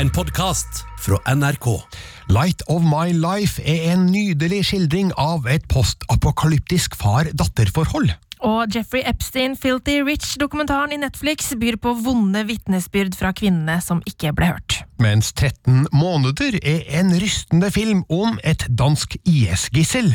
En podkast fra NRK. Light of My Life er en nydelig skildring av et postapokalyptisk far-datter-forhold. Og Jeffrey Epstein Filthy Rich-dokumentaren i Netflix byr på vonde vitnesbyrd fra kvinnene som ikke ble hørt. Mens 13 måneder er en rystende film om et dansk IS-gissel.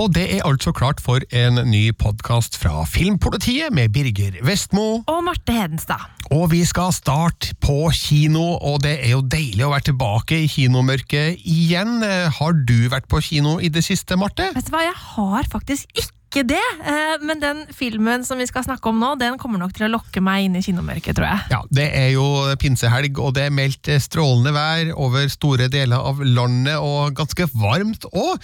Og det er altså klart for en ny podkast fra Filmpolitiet med Birger Vestmo. Og Marte Hedenstad. Og vi skal starte på kino, og det er jo deilig å være tilbake i kinomørket igjen. Har du vært på kino i det siste, Marte? Vet du hva, jeg har faktisk ikke det. eh, Men den filmen som vi skal snakke om nå, den kommer nok til å lokke meg inn i kinomørket, tror jeg. Ja, Det er jo pinsehelg, og det er meldt strålende vær over store deler av landet, og ganske varmt òg.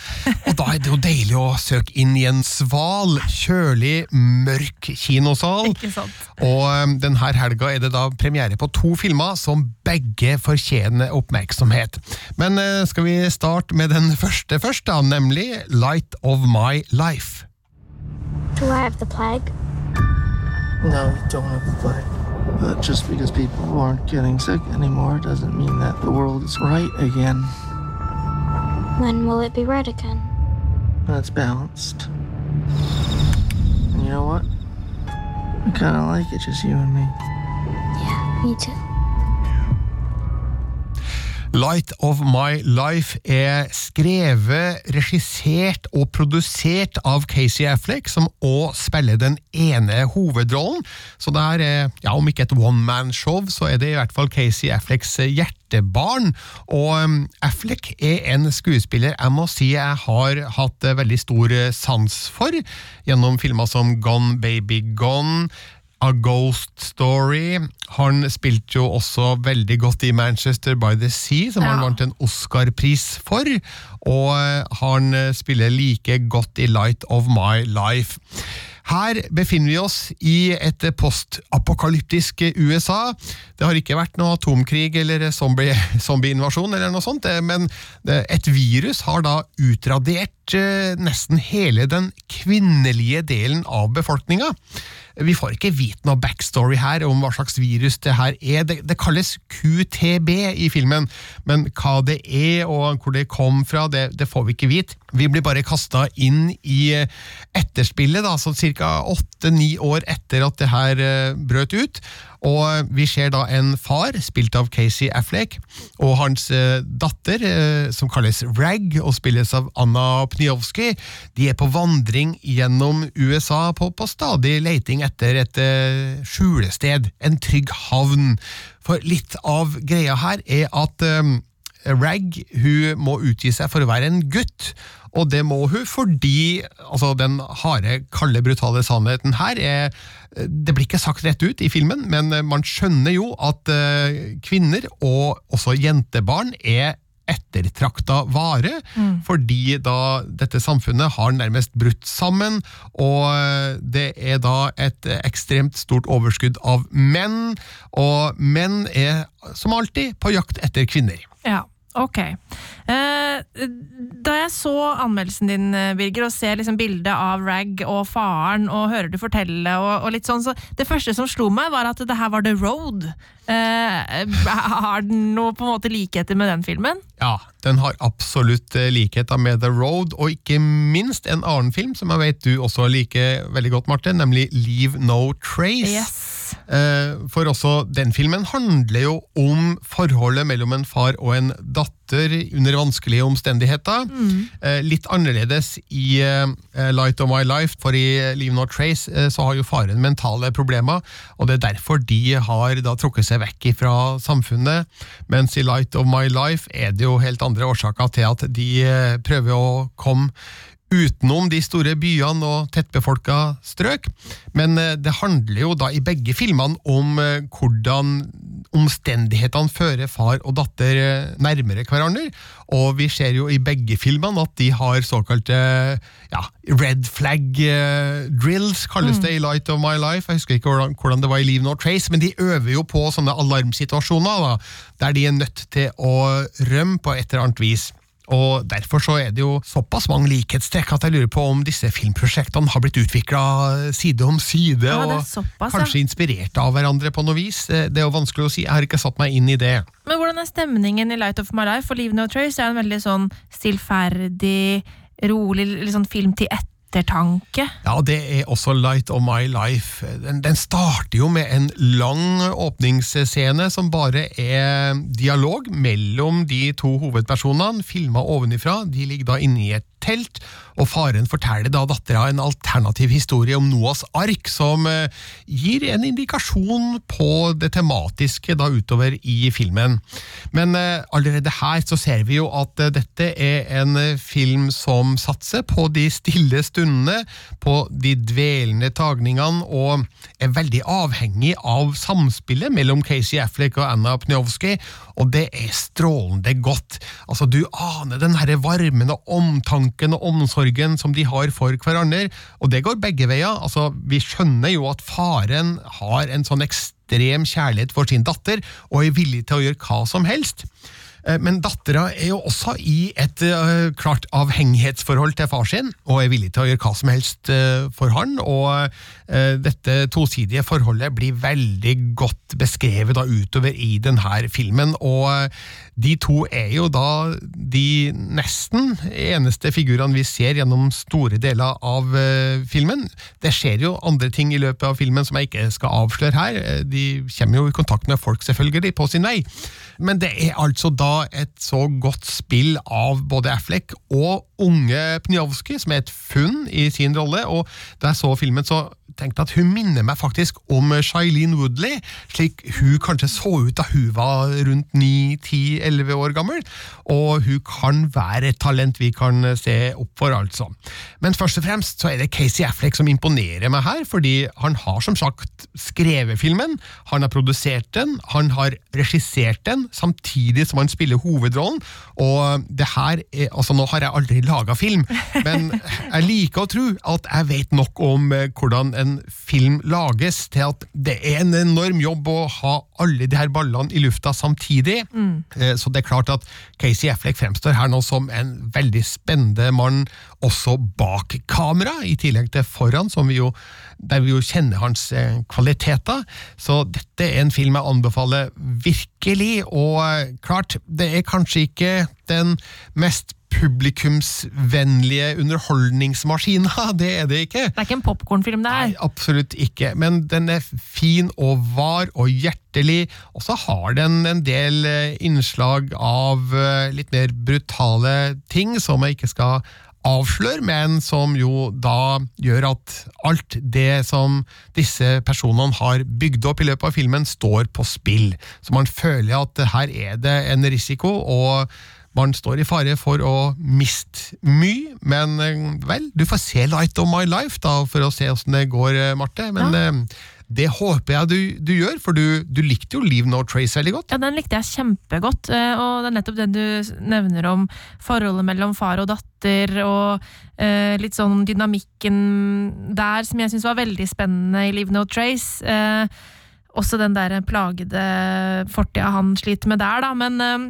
Og da er det jo deilig å søke inn i en sval, kjølig, mørk kinosal. Ikke sant? Og um, denne helga er det da premiere på to filmer som begge fortjener oppmerksomhet. Men eh, skal vi starte med den første først, da, nemlig Light of My Life. Do I have the plague? No, you don't have the plague. But just because people aren't getting sick anymore doesn't mean that the world is right again. When will it be right again? When it's balanced. And you know what? I kind of like it, just you and me. Yeah, me too. Light of My Life er skrevet, regissert og produsert av Casey Affleck, som òg spiller den ene hovedrollen. Så det her er, ja, om ikke et one man-show, så er det i hvert fall Casey Afflecks hjertebarn. Og um, Affleck er en skuespiller jeg må si jeg har hatt eh, veldig stor eh, sans for, gjennom filmer som Gone Baby Gone. A Ghost Story. Han spilte jo også veldig godt i Manchester by the Sea, som han vant en Oscar-pris for. Og eh, han eh, spiller like godt i Light of My Life. Her befinner vi oss i et postapokalyptisk USA. Det har ikke vært noe atomkrig eller zombie- zombieinvasjon, eller noe sånt, eh, men et virus har da utradert nesten hele den kvinnelige delen av befolkninga. Vi får ikke vite noe backstory her om hva slags virus det her er. Det, det kalles QTB i filmen, men hva det er og hvor det kom fra, det, det får vi ikke vite. Vi blir bare kasta inn i etterspillet, da, så ca. åtte-ni år etter at det her eh, brøt ut. Og vi ser da en far, spilt av Casey Affleck, og hans eh, datter, eh, som kalles Rag, og spilles av Anna Pniowski. De er på vandring gjennom USA på, på stadig leiting etter et eh, skjulested, en trygg havn. For litt av greia her er at Rag hun må utgi seg for å være en gutt, og det må hun fordi altså, den harde, kalde, brutale sannheten her er Det blir ikke sagt rett ut i filmen, men man skjønner jo at eh, kvinner, og også jentebarn, er ettertrakta vare, fordi da dette samfunnet har nærmest brutt sammen, og det er da et ekstremt stort overskudd av menn, og menn er som alltid på jakt etter kvinner. Ja, ok. Eh, da jeg så anmeldelsen din, eh, Birger, og ser liksom bildet av Rag og faren, og hører du fortelle, og, og litt sånn, så det første som slo meg, var at det her var The Road. Eh, har den noe på en måte likheter med den filmen? Ja, den har absolutt eh, likheter med The Road, og ikke minst en annen film som jeg vet du også liker veldig godt, Martin, nemlig Leave No Trace. Yes. Eh, For også den filmen handler jo om forholdet mellom en far og en datter under vanskelige omstendigheter. Mm. Litt annerledes i eh, Light of My Life, for i Leave No Trace eh, så har jo faren mentale problemer, og det er derfor de har da trukket seg vekk fra samfunnet, mens i Light of My Life er det jo helt andre årsaker til at de eh, prøver å komme utenom de store byene og tettbefolka strøk. Men eh, det handler jo da i begge filmene om eh, hvordan omstendighetene fører far og datter eh, nærmere hverandre. Og vi ser jo i begge filmene at de har såkalte ja, red flag drills, kalles det i Light of My Life. Jeg husker ikke hvordan, hvordan det var i Leave No Trace, men de øver jo på sånne alarmsituasjoner, da, der de er nødt til å rømme på et eller annet vis. Og Derfor så er det jo såpass mange likhetstrekk at jeg lurer på om disse filmprosjektene har blitt utvikla side om side, Ja, og såpass, ja. kanskje inspirert av hverandre på noe vis. Eh, Det er jo vanskelig å si, jeg har ikke satt meg inn i det. Men hvordan er stemningen i Light of My Life? For Leave No Trace er en veldig sånn stillferdig, rolig sånn film til ettertanke. Ja, det er også Light of My Life. Den, den starter jo med en lang åpningsscene som bare er dialog mellom de to hovedpersonene, filma ovenifra. De ligger da inne i et telt, og faren forteller da dattera en alternativ historie om Noas ark, som eh, gir en indikasjon på det tematiske da utover i filmen. Men eh, allerede her så ser vi jo at eh, dette er en film som satser på de stille stundene, på de dvelende tagningene, og er veldig avhengig av samspillet mellom Casey Affleck og Anna Pniowski, og det er strålende godt. Altså, du aner den herre varmen og omtanken og omsorgen som de har for hverandre, og det går begge veier. Altså, vi skjønner jo at faren har en sånn ekstrem kjærlighet for sin datter, og er villig til å gjøre hva som helst. Eh, Men dattera er jo også i et eh, klart avhengighetsforhold til far sin, og er villig til å gjøre hva som helst eh, for han. Og dette tosidige forholdet blir veldig godt beskrevet da utover i denne filmen. Og de to er jo da de nesten eneste figurene vi ser gjennom store deler av filmen. Det skjer jo andre ting i løpet av filmen som jeg ikke skal avsløre her. De kommer jo i kontakt med folk, selvfølgelig, på sin vei. Men det er altså da et så godt spill av både Affleck og unge Pnjovskij, som er et funn i sin rolle. Og da jeg så filmen, så tenkte at hun minner meg faktisk om Shailene Woodley, slik hun kanskje så ut da hun var rundt 9-10-11 år gammel. Og hun kan være et talent vi kan se opp for, altså. Men først og fremst så er det Casey Affleck som imponerer meg her, fordi han har som sagt skrevet filmen, han har produsert den, han har regissert den, samtidig som han spiller hovedrollen. Og det her er, altså Nå har jeg aldri laga film, men jeg liker å tro at jeg vet nok om eh, hvordan en film lages, til at det er en enorm jobb å ha alle de her ballene i lufta samtidig. Mm. Så det er klart at Casey Affleck fremstår her nå som en veldig spennende mann også bak kamera, i tillegg til foran, som vi jo, der vi jo kjenner hans eh, kvaliteter. Så dette er en film jeg anbefaler virkelig, og eh, klart, det er kanskje ikke den mest publikumsvennlige underholdningsmaskina, det er det ikke. Det er ikke en popkornfilm, det Nei, absolutt ikke, men den er fin og var og hjertelig, og så har den en del eh, innslag av eh, litt mer brutale ting som jeg ikke skal avsløre, men som jo da gjør at alt det som disse personene har bygd opp i løpet av filmen, står på spill. Så man føler at her er det en risiko, og man står i fare for å miste mye, men eh, vel, du får se Light of My Life da, for å se åssen det går, eh, Marte. Men ja. det håper jeg du, du gjør, for du, du likte jo Leave No Trace veldig godt. Ja, Den likte jeg kjempegodt, eh, og det er nettopp det du nevner om forholdet mellom far og datter, og eh, litt sånn dynamikken der som jeg syns var veldig spennende i Leave No Trace. Eh, også den der plagede fortida han sliter med der, da, men eh,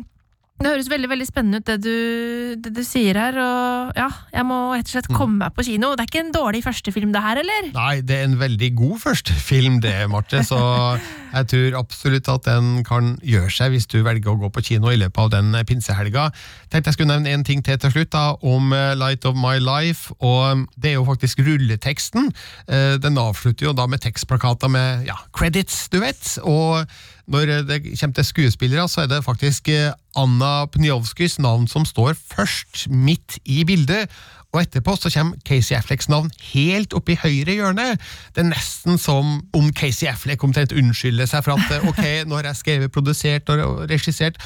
det høres veldig veldig spennende ut det du, det du sier her, og ja, jeg må rett og slett komme meg på kino. Det er ikke en dårlig førstefilm det her, eller? Nei, det er en veldig god førstefilm, det, Marte, så jeg tror absolutt at den kan gjøre seg hvis du velger å gå på kino i løpet av den pinsehelga. Tenkte jeg skulle nevne en ting til til slutt da, om eh, Light of My Life, og det er jo faktisk rulleteksten. Eh, Den avslutter jo da med tekstplakater med ja, credits, du vet, og når det kommer til skuespillere, så er det faktisk eh, Anna Pniowskis navn som står først, midt i bildet. Og etterpå så kommer Casey Afflecks navn helt opp i høyre hjørne. Det er nesten som om Casey Affleck omtrent unnskylder seg for at eh, ok, nå har jeg skrevet, produsert og regissert.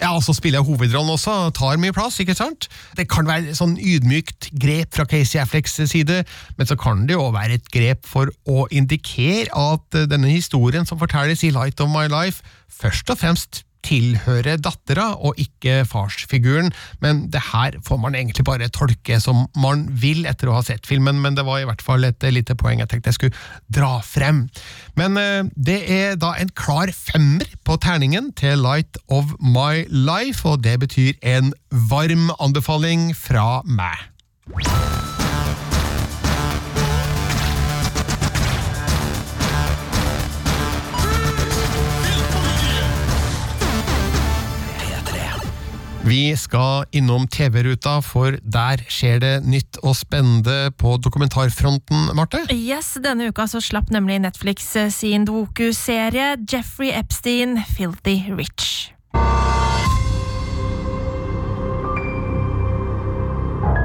Ja, og så spiller jeg hovedrollen også, tar mye plass, ikke sant? Det kan være sånn ydmykt grep fra Casey Afflecks side, men så kan det jo være et grep for å indikere at eh, denne historien som fortelles i Light of My Life, først og fremst tilhører dattera og ikke farsfiguren, men det her får man egentlig bare tolke som man vil etter å ha sett filmen, men det var i hvert fall et lite poeng jeg tenkte jeg skulle dra frem. Men eh, det er da en klar femmer på terningen til Light of My Life, og det betyr en varm anbefaling fra meg. Vi skal innom TV-ruta, for der skjer det nytt og spennende på dokumentarfronten, Marte. Yes, Denne uka så slapp nemlig Netflix eh, sin doku-serie Jeffrey Epstein, Filthy Rich.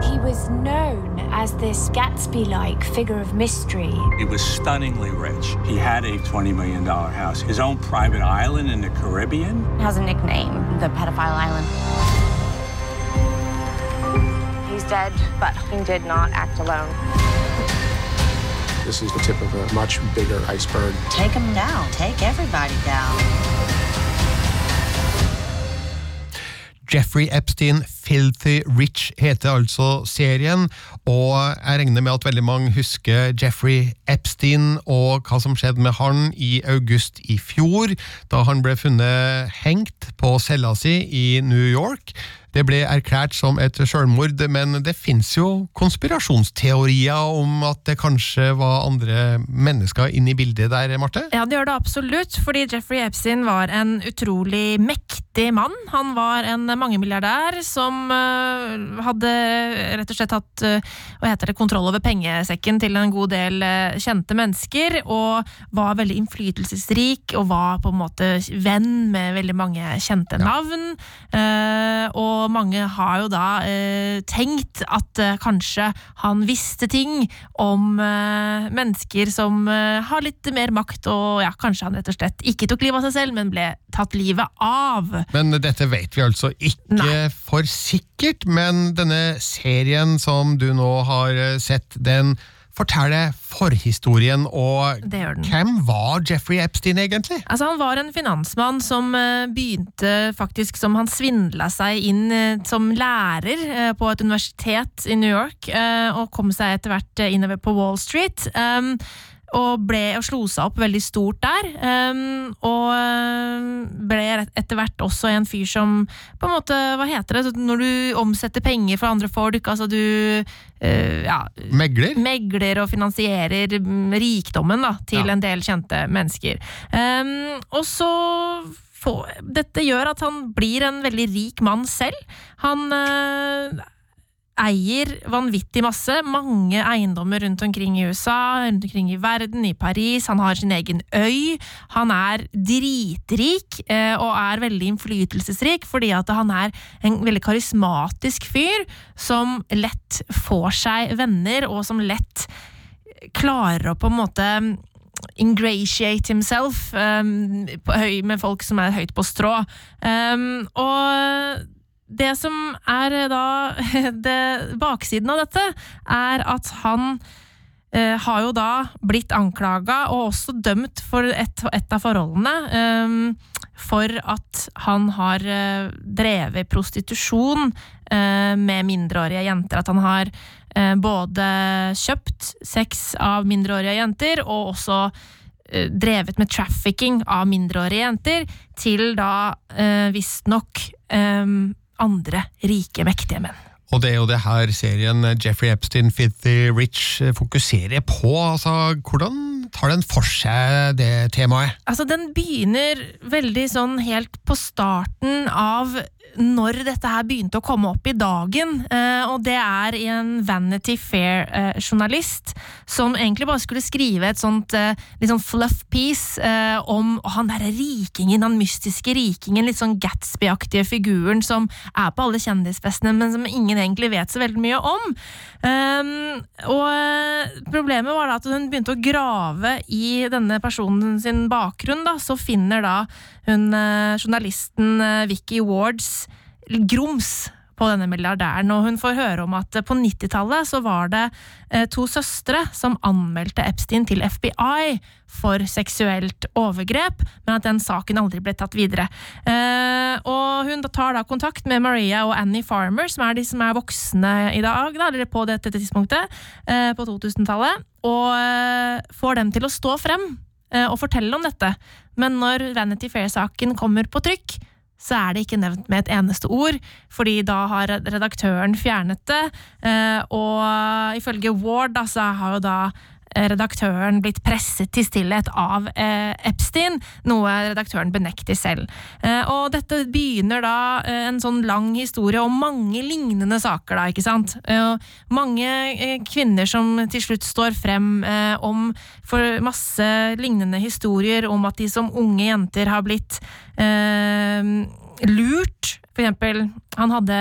He was known as this Gatsby like figure of mystery. He was stunningly rich. He had a $20 million house, his own private island in the Caribbean. has a nickname, the Pedophile Island. He's dead, but he did not act alone. This is the tip of a much bigger iceberg. Take them down. Take everybody down. Jeffrey Epstein, Filthy Rich heter altså serien, og jeg regner med at veldig mange husker Jeffrey Epstein og hva som skjedde med han i august i fjor, da han ble funnet hengt på cella si i New York. Det ble erklært som et selvmord, men det fins jo konspirasjonsteorier om at det kanskje var andre mennesker inne i bildet der, Marte? Ja, det gjør det absolutt, fordi Jeffrey Epstein var en utrolig mektig mann. Han var en mangemilliardær som øh, hadde rett og slett hatt øh, hva heter det, kontroll over pengesekken til en god del øh, kjente mennesker, og var veldig innflytelsesrik og var på en måte venn med veldig mange kjente navn. Eh, og mange har jo da eh, tenkt at eh, kanskje han visste ting om eh, mennesker som eh, har litt mer makt, og ja, kanskje han rett og slett ikke tok livet av seg selv, men ble tatt livet av. Men dette vet vi altså ikke Nei. for sikkert, men denne serien som du nå har eh, sett, den forteller forhistorien, og hvem var Jeffrey Epstein egentlig? Altså, han var en finansmann som eh, begynte faktisk som han svindla seg inn eh, som lærer eh, på et universitet i New York, og kom seg etter hvert innover på Wall Street. Og, ble, og slo seg opp veldig stort der. Um, og um, ble etter hvert også en fyr som på en måte, Hva heter det? Når du omsetter penger for andre folk, altså du uh, ja, Megler? megler og finansierer mm, rikdommen da, til Ja. en del kjente mennesker. Um, og så få- Dette gjør at han blir en veldig rik mann selv. Han eh, eier vanvittig masse. Mange eiendommer rundt omkring i USA, rundt omkring i verden, i Paris. Han har sin egen øy. Han er dritrik eh, og er veldig innflytelsesrik fordi at han er en veldig karismatisk fyr som lett får seg venner, og som lett klarer å på en måte ingratiate himself um, med folk som er høyt på strå. Um, og det som er eh, da det, Baksiden av dette, er at han eh, har jo da blitt anklaga, og også dømt for et, et av forholdene, eh, for at han har eh, drevet prostitusjon eh, med mindreårige jenter. At han har eh, både kjøpt sex av mindreårige jenter, og også drevet med trafficking av mindreårige jenter, til da eh, visstnok eh, andre rike, mektige menn. Og det er jo det her serien Jeffrey Epstein, Filthy Rich fokuserer på. Altså, hvordan tar den for seg det temaet? Altså, den begynner veldig sånn helt på starten av når dette her begynte å komme opp i dagen. Eh, og det er en Vanity Fair-journalist som egentlig bare skulle skrive et sånt eh, litt sånn fluff piece eh, om han derre rikingen, han mystiske rikingen, litt sånn Gatsby-aktige figuren som er på alle kjendisfestene, men som ingen egentlig vet så veldig mye om. Um, og eh, problemet var da at hun begynte å grave i denne personen sin bakgrunn, da, så finner da hun eh, journalisten eh, Vicky Wards grums på denne milliardæren. Og hun får høre om at på 90-tallet så var det eh, to søstre som anmeldte Epstein til FBI for seksuelt overgrep, men at den saken aldri ble tatt videre. Og hun tar da kontakt med Maria og Annie Farmer, som er de som er voksne i dag, eller på dette tidspunktet, på 2000-tallet, og får dem til å stå frem og fortelle om dette. Men når Vanity Fair-saken kommer på trykk, så er det ikke nevnt med et eneste ord, fordi da har redaktøren fjernet det. eh, Og ifølge Ward da, har jo da eh, redaktøren blitt presset til stillhet av eh, Epstein, noe redaktøren benekter selv. Eh, og dette begynner da eh, en sånn lang historie om mange lignende saker, da, ikke sant. Eh, mange eh, kvinner som til slutt står frem eh, om for masse lignende historier om at de som unge jenter har blitt eh, lurt. For eksempel, han hadde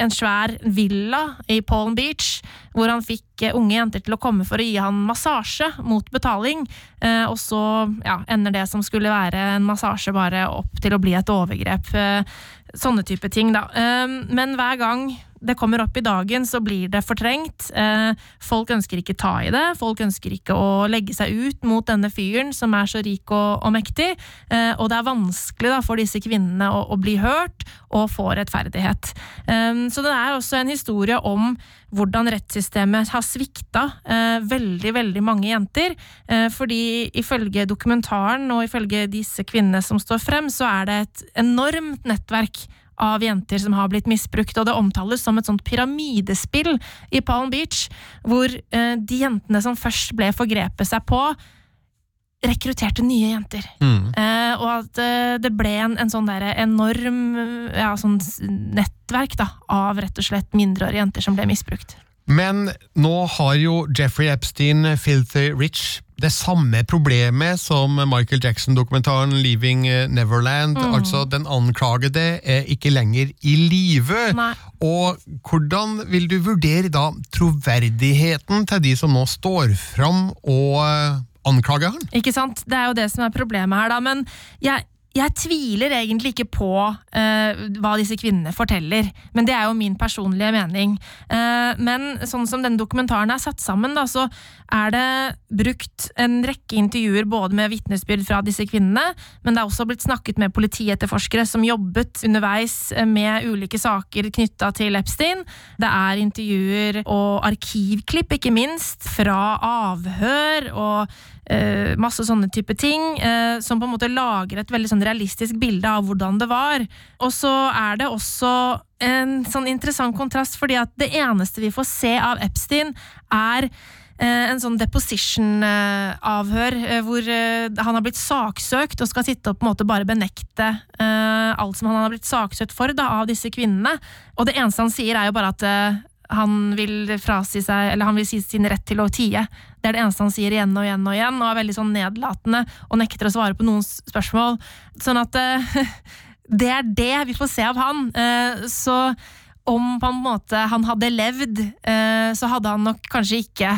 en svær villa i Palm Beach, hvor han fikk eh, unge jenter til å komme for å gi han massasje mot betaling, eh, og så ja, ender det som skulle være en massasje, bare opp til å bli et overgrep. Eh, sånne type ting, da. Men hver gang det kommer opp i dagen, så blir det fortrengt. Eh, folk ønsker ikke ta i det, folk ønsker ikke å legge seg ut mot denne fyren som er så rik og, og mektig, eh, og det er vanskelig da, for disse kvinnene å, å bli hørt og få rettferdighet. Eh, så det er også en historie om hvordan rettssystemet har svikta veldig, veldig mange jenter. Fordi ifølge dokumentaren og ifølge disse kvinnene som står frem, så er det et enormt nettverk av jenter som har blitt misbrukt, og det omtales som et sånt pyramidespill i Palm Beach, hvor eh, de jentene som først ble forgrepet seg på, rekrutterte nye jenter. Eh, og at eh, det ble en, en sånn der enorm ja, sånn nettverk da, av rett og slett mindreårige jenter som ble misbrukt. Men nå har jo Jeffrey Epstein, Filthy Rich, det samme problemet som Michael Jackson-dokumentaren Leaving Neverland. Altså, den anklagede er ikke lenger i live. Og hvordan vil du vurdere da troverdigheten til de som nå står fram og eh, anklager han? Ikke sant? Det er jo det som er problemet her, da. Men jeg, jeg tviler egentlig ikke på eh, hva disse kvinnene forteller, men det er jo min personlige mening. Eh, men sånn som denne dokumentaren er satt sammen, da, så er det brukt en rekke intervjuer både med vitnesbyrd fra disse kvinnene, men det er også blitt snakket med politietterforskere som jobbet underveis med ulike saker knytta til Epstein. Det er intervjuer og arkivklipp, ikke minst, fra avhør og eh, masse sånne type ting, eh, som på en måte lager et veldig sånn realistisk bilde av hvordan det var. Og så er det også en sånn interessant kontrast, fordi at det eneste vi får se av Epstein, er eh, en sånn deposition-avhør, eh, hvor eh, han har blitt saksøkt og skal sitte og på en måte bare benekte alt som han har blitt saksøkt for da, av disse kvinnene. Og det eneste han sier, er jo bare at han vil frasi seg, eller han vil si sin rett til å tie. Det er det eneste han sier igjen og igjen og igjen, og er veldig sånn nedlatende og nekter å svare på noen spørsmål. Sånn at eh, det er det vi får se av han. Eh, så om på en måte han hadde levd, eh, så hadde han nok kanskje ikke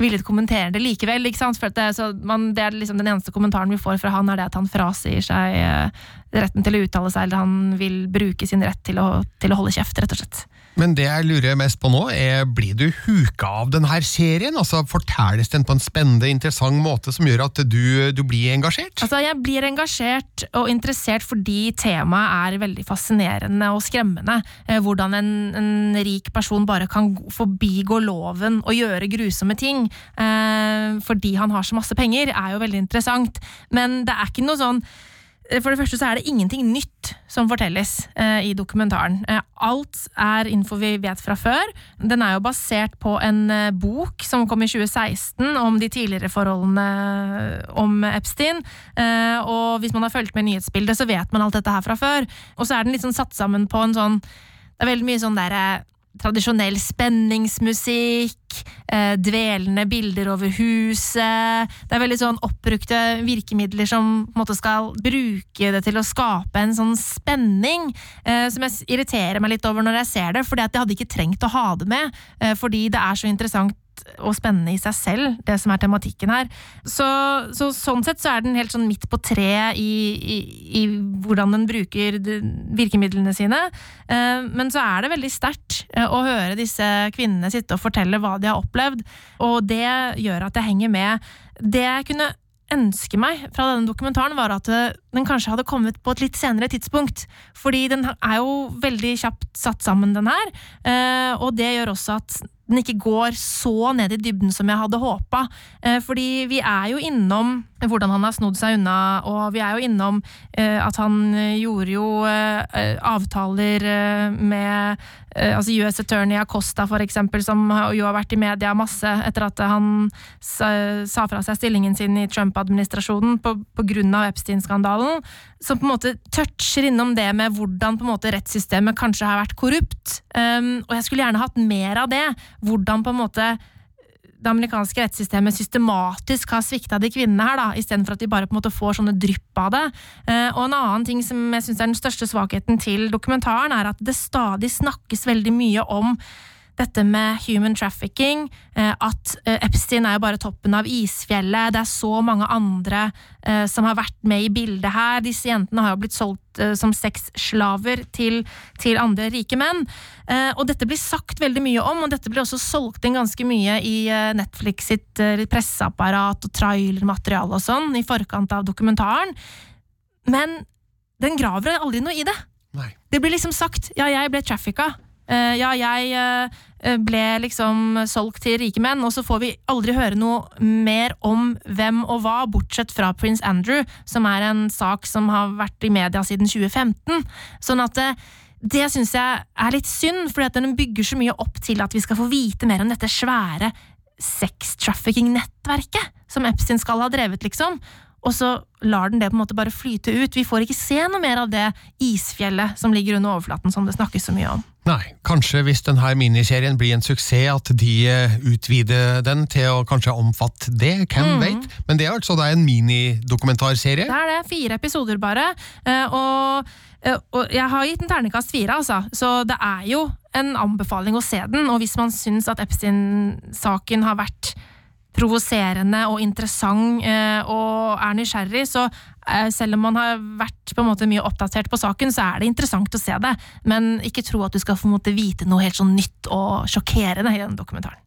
villet kommentere det likevel. ikke sant? For det, man, det er liksom Den eneste kommentaren vi får fra han, er det at han frasier seg retten til å uttale seg, eller han vil bruke sin rett til å, til å holde kjeft, rett og slett. Men det jeg lurer mest på nå, er blir du huka av denne serien? Altså, Fortelles den på en spennende, interessant måte som gjør at du, du blir engasjert? Altså, jeg blir engasjert og interessert fordi temaet er veldig fascinerende og skremmende. Eh, hvordan en, en rik person bare kan gå- forbigå loven og gjøre grusomme ting eh, fordi han har så masse penger, er jo veldig interessant. Men det er ikke noe sånn for det første så er det ingenting nytt som fortelles eh, i dokumentaren. Eh, alt er info vi vet fra før. Den er jo basert på en eh, bok som kom i 2016 om de tidligere forholdene om Epstein. Eh, og hvis man har fulgt med i nyhetsbildet, så vet man alt dette her fra før. Og så er den liksom satt sammen på en sånn Det er veldig mye sånn derre tradisjonell spenningsmusikk, eh, dvelende bilder over huset. Det er veldig sånn oppbrukte virkemidler som måte skal bruke det til å skape en sånn spenning, eh, som jeg irriterer meg litt over når jeg ser det, fordi at jeg hadde ikke trengt å ha det med, eh, fordi det er så interessant og spennende i seg selv, det som er tematikken her. Så, så sånn sett så er den helt sånn midt på treet i, i, i, hvordan den bruker virkemidlene sine. Eh, men så er det veldig sterkt eh, å høre disse kvinnene sitte og fortelle hva de har opplevd, og det gjør at jeg henger med. Det jeg kunne ønske meg fra denne dokumentaren, var at eh, den kanskje hadde kommet på et litt senere tidspunkt. Fordi den er jo veldig kjapt satt sammen, den her. Og det gjør også at den ikke går så ned i dybden som jeg hadde håpa. Eh, fordi vi er jo innom hvordan han har snodd seg unna, og vi er jo innom at han gjorde jo avtaler med altså US Attorney Acosta, for eksempel, som jo har vært i media masse etter at han sa fra seg stillingen sin i Trump-administrasjonen av Epstein-skandalen som på en måte toucher innom det med hvordan på en måte rettssystemet kanskje har vært korrupt. Um, og jeg skulle gjerne hatt mer av det. Hvordan på en måte det amerikanske rettssystemet systematisk har svikta de kvinnene her, da, istedenfor at de bare på en måte får sånne drypp av det. Uh, og en annen ting som jeg syns er den største svakheten til dokumentaren, er at det stadig snakkes veldig mye om dette med human trafficking, eh, at eh, Epstein er jo bare toppen av isfjellet, det er så mange andre eh, som har vært med i bildet her. Disse jentene har jo blitt solgt som sexslaver til, til andre rike menn. Og dette blir sagt veldig mye om, og dette blir også solgt inn ganske mye i Netflix sitt presseapparat og trailermateriale og sånn i forkant av dokumentaren. Men den graver aldri noe i det. Nei. Det blir liksom sagt 'ja, jeg ble trafficka'. Uh, ja, jeg uh, ble liksom solgt til rike menn, og så får vi aldri høre noe mer om hvem og hva, bortsett fra prins Andrew, som er en sak som har vært i media siden 2015. Sånn at uh, det syns jeg er litt synd, for den bygger så mye opp til at vi skal få vite mer om dette svære sex-trafficking-nettverket som Epstein skal ha drevet, liksom og så lar den det på en måte bare flyte ut. Vi får ikke se noe mer av det isfjellet som ligger under overflaten, som det snakkes så mye om. Nei, kanskje hvis denne miniserien blir en suksess, at de eh, utvider den til å kanskje omfatte det, hvem mm. vet? Men det er altså da en minidokumentarserie? Det er det, fire episoder bare. Eh, og, eh, og jeg har gitt en ternekast fire, altså, så det er jo en anbefaling å se den. Og hvis man syns at Epstein-saken har vært provoserende og interessant eh, og er nysgjerrig, så eh, selv om man har vært på en måte mye oppdatert på saken, så er det interessant å se det. Men ikke tro at du skal få vite noe helt sånn nytt og sjokkerende i denne dokumentaren.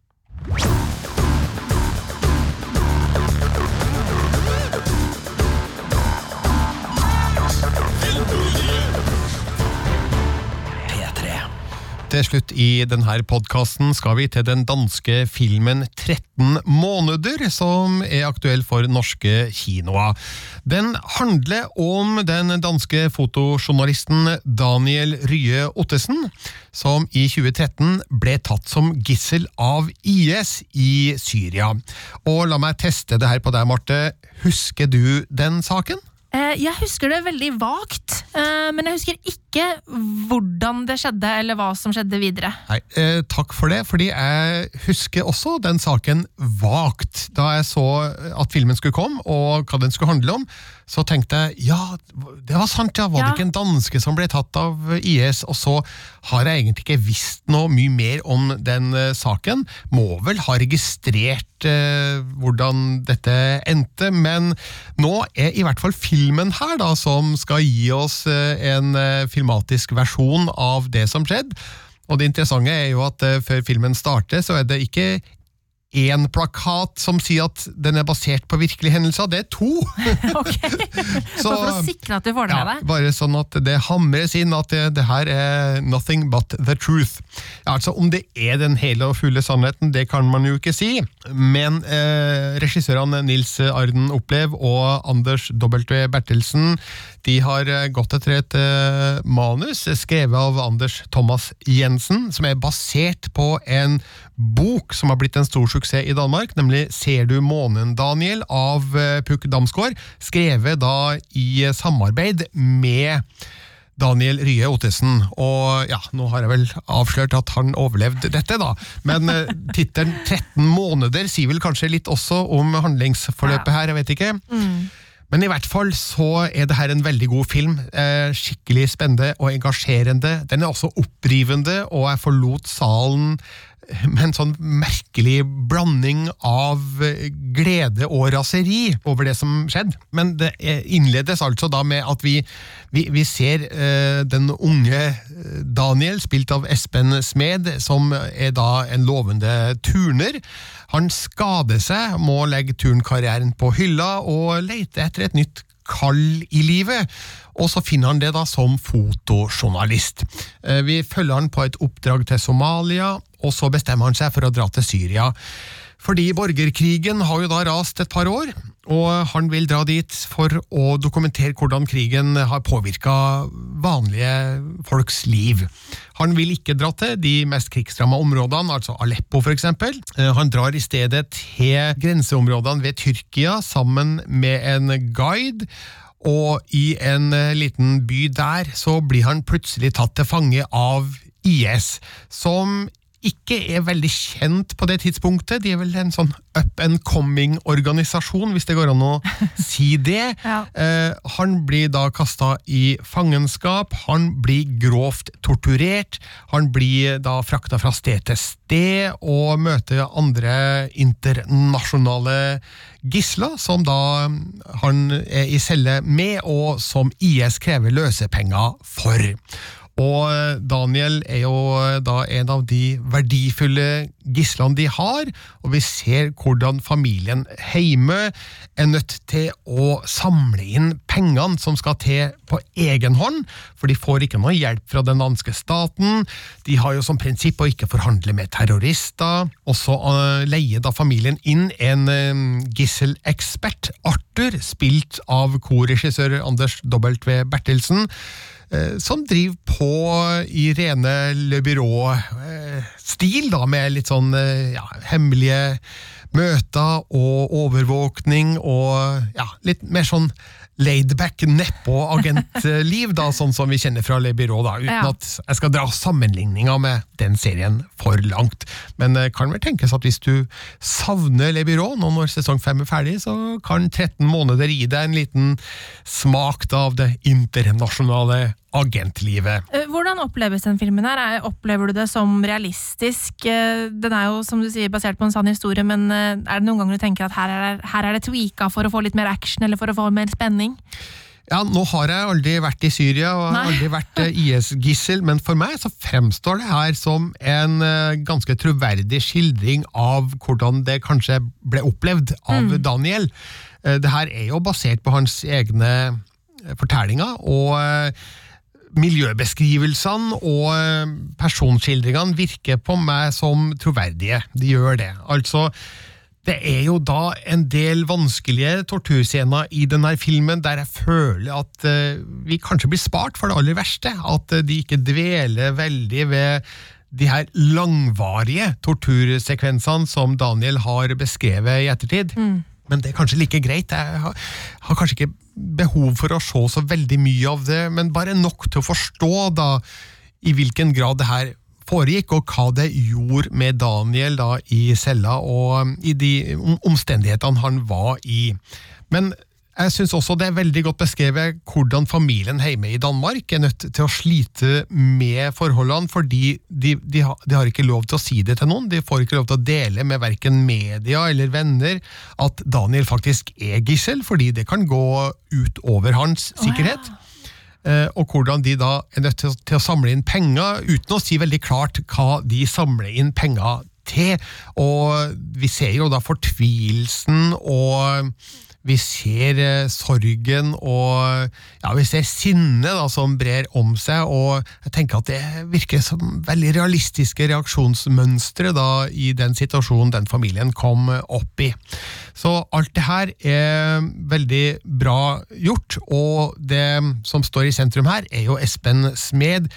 Til slutt i denne podkasten skal vi til den danske filmen 13 måneder, som er aktuell for norske kinoer. Den handler om den danske fotojournalisten Daniel Rye Ottesen, som i 2013 ble tatt som gissel av IS i Syria. Og la meg teste det her på deg, Marte. Husker du den saken? Eh, jeg husker det veldig vagt, eh, men jeg husker ikke hvordan det skjedde, eller hva som skjedde videre. Nei, eh, Takk for det, fordi jeg husker også den saken vagt. Da jeg så at filmen skulle komme, og hva den skulle handle om, så tenkte jeg ja, det var sant, ja. Var ja. det ikke en danske som ble tatt av IS? Og så har jeg egentlig ikke visst noe mye mer om den uh, saken. Må vel ha registrert uh, hvordan dette endte, men nå er i hvert fall filmen her, da, som skal gi oss uh, en filmatisk versjon av det som skjedde. Og det interessante er jo at før filmen starter, så er det ikke én plakat som sier at den er basert på virkelige hendelser. Det er to! ok, så, For å sikre at du får det med deg? bare sånn at det hamres inn at det, det, her er nothing but the truth. Ja, altså Om det er den hele og fulle sannheten, det kan man jo ikke si. Men eh, regissørene Nils Arden Opplev og Anders W. Bertelsen de har eh, gått etter et uh, manus skrevet av Anders Thomas Jensen, som er basert på en bok som har blitt en stor suksess i Danmark, nemlig Ser du månen, Daniel? av uh, Pukk Damsgaard, skrevet da i samarbeid med Daniel Rye Ottesen. Og ja, nå har jeg vel avslørt at han overlevde dette, da. Men tittelen 13 måneder sier vel kanskje litt også om handlingsforløpet her, jeg vet ikke. Mm. Men i hvert fall så er det her en veldig god film. Eh, skikkelig spennende og engasjerende. Den er også opprivende, og jeg forlot salen med en sånn merkelig blanding av glede og raseri over det som skjedde. Men det innledes altså da med at vi, vi, vi ser eh, den unge eh, Daniel, spilt av Espen Smed, som er da en lovende turner. Han skader seg, må legge turnkarrieren på hylla og lete etter et nytt kall i livet, og så finner han det da som fotojournalist. Eh, Vi følger han på et oppdrag til Somalia, og så bestemmer han seg for å dra til Syria. Fordi borgerkrigen har jo da rast et par år, og han vil dra dit for å dokumentere hvordan krigen har påvirka vanlige folks liv. Han vil ikke dra til de mest krigsramma områdene, altså Aleppo f.eks. Han drar i stedet til grenseområdene ved Tyrkia sammen med en guide. Og i en eh, liten by der så blir han plutselig tatt til fange av IS, som ikke er veldig kjent på det tidspunktet. De er vel en sånn up and coming-organisasjon, hvis det går an å si det. Ja. Eh, han blir da kasta i fangenskap, han blir grovt torturert, han blir da frakta fra sted til sted og møter andre internasjonale gisler, som da han er i celle med, og som IS krever løsepenger for. Og eh, Daniel er jo eh, da en av de verdifulle gislene de har, og vi ser hvordan familien hjemme er nødt til å samle inn pengene som skal til på egen hånd, for de får ikke noe hjelp fra den danske staten. De har jo som prinsipp å ikke forhandle med terrorister, og så eh, leier da familien inn en gisselekspert, Arthur, spilt av korregissør Anders W. Bertelsen som driver på i rene Le Byrå-stil, da, med litt sånn eh, ja, hemmelige møter og overvåkning og ja, litt mer sånn laidback nedpå-agentliv, da, sånn som vi kjenner fra Le Byrå, da, uten Ja. at jeg skal dra sammenligninga med den serien for langt. Men det kan vel tenkes at hvis du savner Le Byrå nå når sesong fem er ferdig, så kan 13 måneder gi deg en liten smak da, av det internasjonale agentlivet. Eh, Hvordan oppleves den filmen her? Er- Opplever du det som realistisk? Eh, Den er jo, som du sier, basert på en sann historie, men eh, er det noen ganger du tenker at her er, det- her er det tweaka for å få litt mer action, eller for å få mer spenning? Ja, nå har jeg aldri vært i Syria og Nei. aldri vært IS-gissel, men for meg så fremstår det her som en ganske troverdig skildring av hvordan det kanskje ble opplevd av Daniel. Eh, Det her er jo basert på hans egne fortellinger, og miljøbeskrivelsene og eh, personskildringene virker på meg som troverdige. De gjør det. Altså, det er jo da en del vanskelige torturscener i denne filmen der jeg føler at eh, vi kanskje blir spart for det aller verste. At eh, de ikke dveler veldig ved de her langvarige tortursekvensene som Daniel har beskrevet i ettertid. Men det er kanskje like greit. Jeg har, har kanskje ikke behov for å se så veldig mye av det, men bare nok til å forstå da i hvilken grad det her foregikk, og hva det gjorde med Daniel da i cella, og um, i de omstendighetene han var i. Men jeg syns også det er veldig godt beskrevet hvordan familien hjemme i Danmark er nødt til å slite med forholdene, fordi de, de, har, de har ikke lov til å si det til noen. De får ikke lov til å dele med verken media eller venner at Daniel faktisk er gissel, fordi det kan gå ut over hans sikkerhet. Eh, og hvordan de da er nødt til å samle inn penger, uten å si veldig klart hva de samler inn penger til. Og vi ser jo da fortvilelsen, og vi ser eh, sorgen, og ja, vi ser sinnet som brer om seg, og jeg tenker at det virker som veldig realistiske reaksjonsmønstre da, i den situasjonen den familien kom opp i. Så alt det her er veldig bra gjort, og det som står i sentrum her, er jo Espen Smed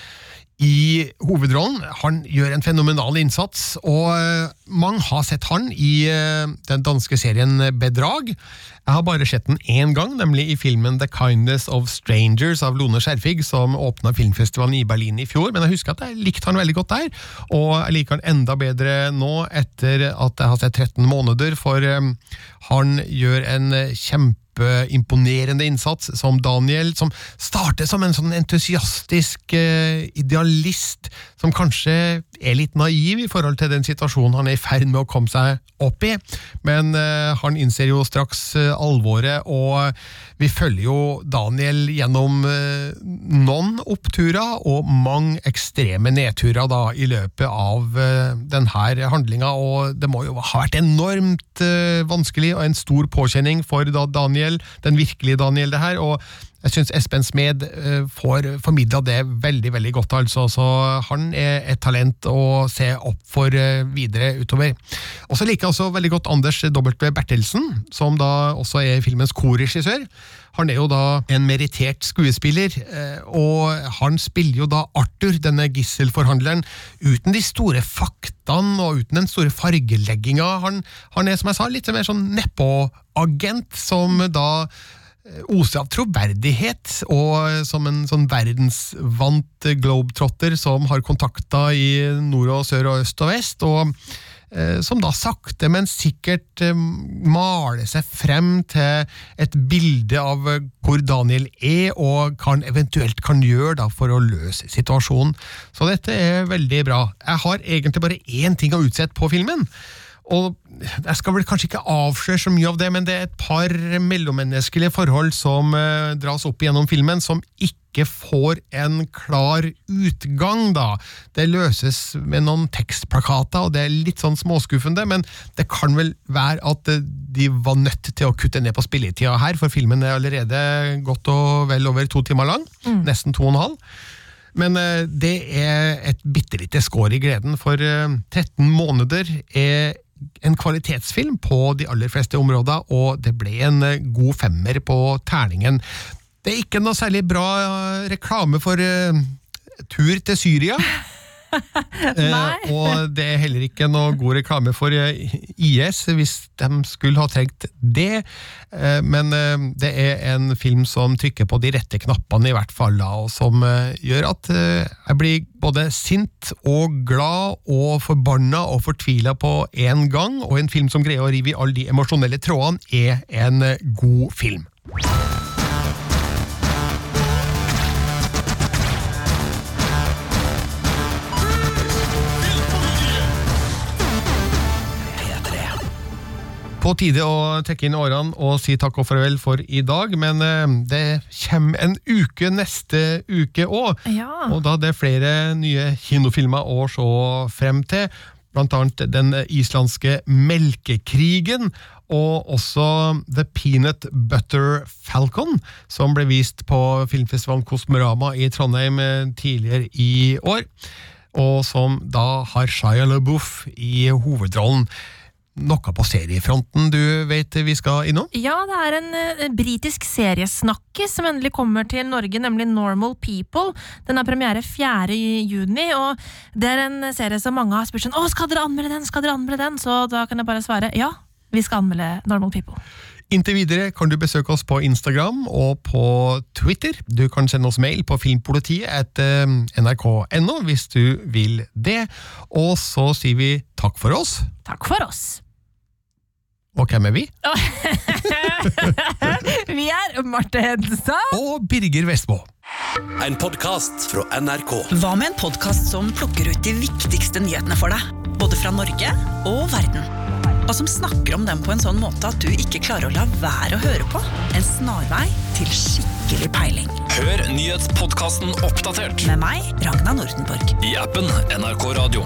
i hovedrollen. Han gjør en fenomenal innsats, og eh, mange har sett han i eh, den danske serien Bedrag. Jeg har bare sett den én gang, nemlig i filmen The Kindness of Strangers av Lone Skjerfig, som åpna filmfestivalen i Berlin i fjor. Men jeg husker at jeg likte han veldig godt der, og jeg liker han enda bedre nå etter at jeg har sett 13 måneder, for eh, han gjør en kjempe kjempeimponerende innsats som Daniel, som starter som en sånn entusiastisk eh, idealist som kanskje er litt naiv i forhold til den situasjonen han er i ferd med å komme seg opp i, men eh, han innser jo straks eh, alvoret, og vi følger jo Daniel gjennom eh, noen oppturer og mange ekstreme nedturer da, i løpet av eh, denne handlinga, og det må jo ha vært enormt eh, vanskelig og en stor påkjenning for da Daniel, den virkelige Daniel, det her. og jeg syns Espen Smed uh, får formidla det veldig veldig godt. altså, så Han er et talent å se opp for uh, videre utover. Og så liker jeg også veldig godt Anders W. Bertelsen, som da også er filmens korregissør. Han er jo da en merittert skuespiller, uh, og han spiller jo da Arthur, denne gisselforhandleren, uten de store faktaene og uten den store fargelegginga. Han, han er, som jeg sa, litt mer sånn nedpå-agent, som da oser av troverdighet, og som en sånn verdensvant globetrotter som har kontakter i nord og sør og øst og vest, og eh, som da sakte, men sikkert eh, maler seg frem til et bilde av hvor Daniel er, og hva han eventuelt kan gjøre da for å løse situasjonen. Så dette er veldig bra. Jeg har egentlig bare én ting å utsette på filmen. Og jeg skal vel kanskje ikke avsløre så mye av det, men det er et par mellommenneskelige forhold som eh, dras opp gjennom filmen, som ikke får en klar utgang, da. Det løses med noen tekstplakater, og det er litt sånn småskuffende, men det kan vel være at eh, de var nødt til å kutte ned på spilletida her, for filmen er allerede godt og vel over to timer lang. Nesten to og en halv. Men eh, det er et bitte lite skår i gleden, for eh, 13 måneder er en kvalitetsfilm på de aller fleste områder, og det ble en eh, god femmer på terningen. Det er ikke noe særlig bra eh, reklame for eh, tur til Syria. Eh, og det er heller ikke noe god reklame for eh, IS, hvis de skulle ha trengt det. Eh, men eh, det er en film som trykker på de rette knappene, i hvert fall, da, og som eh, gjør at eh, jeg blir både sint og glad og forbanna og fortvila på én gang, og en film som greier å rive i alle de emosjonelle trådene, er en god film. På tide å trekke inn årene og si takk og farvel for i dag, men eh, det kommer en uke neste uke òg. Ja. Og da det er flere nye kinofilmer å se frem til, blant annet den islandske Melkekrigen, og også The Peanut Butter Falcon, som ble vist på filmfestivalen Kosmorama i Trondheim eh, tidligere i år, og som da har Shia LaBeouf i hovedrollen. Noe på seriefronten du vet vi skal innom? Ja, det er en uh, britisk seriesnakkis som endelig kommer til Norge, nemlig Normal People. Den har premiere 4. juni, og det er en serie som mange har spurt sånn Å, skal dere anmelde den? Skal dere anmelde den? Så da kan jeg bare svare ja, vi skal anmelde Normal People. Inntil videre kan du besøke oss på Instagram og på Twitter. Du kan sende oss mail på filmpolitiet etter nrk.no hvis du vil det. Og så sier vi takk for oss. Takk for oss! Og hvem er vi? Vi er Marte Hedenstad. Og Birger Vestmo. En podkast fra NRK. Hva med en podkast som plukker ut de viktigste nyhetene for deg? Både fra Norge og verden. Og som snakker om dem på en sånn måte at du ikke klarer å la være å høre på. En snarvei til skikkelig peiling. Hør nyhetspodkasten Oppdatert Med meg, Ragna Nordenborg. i appen NRK Radio.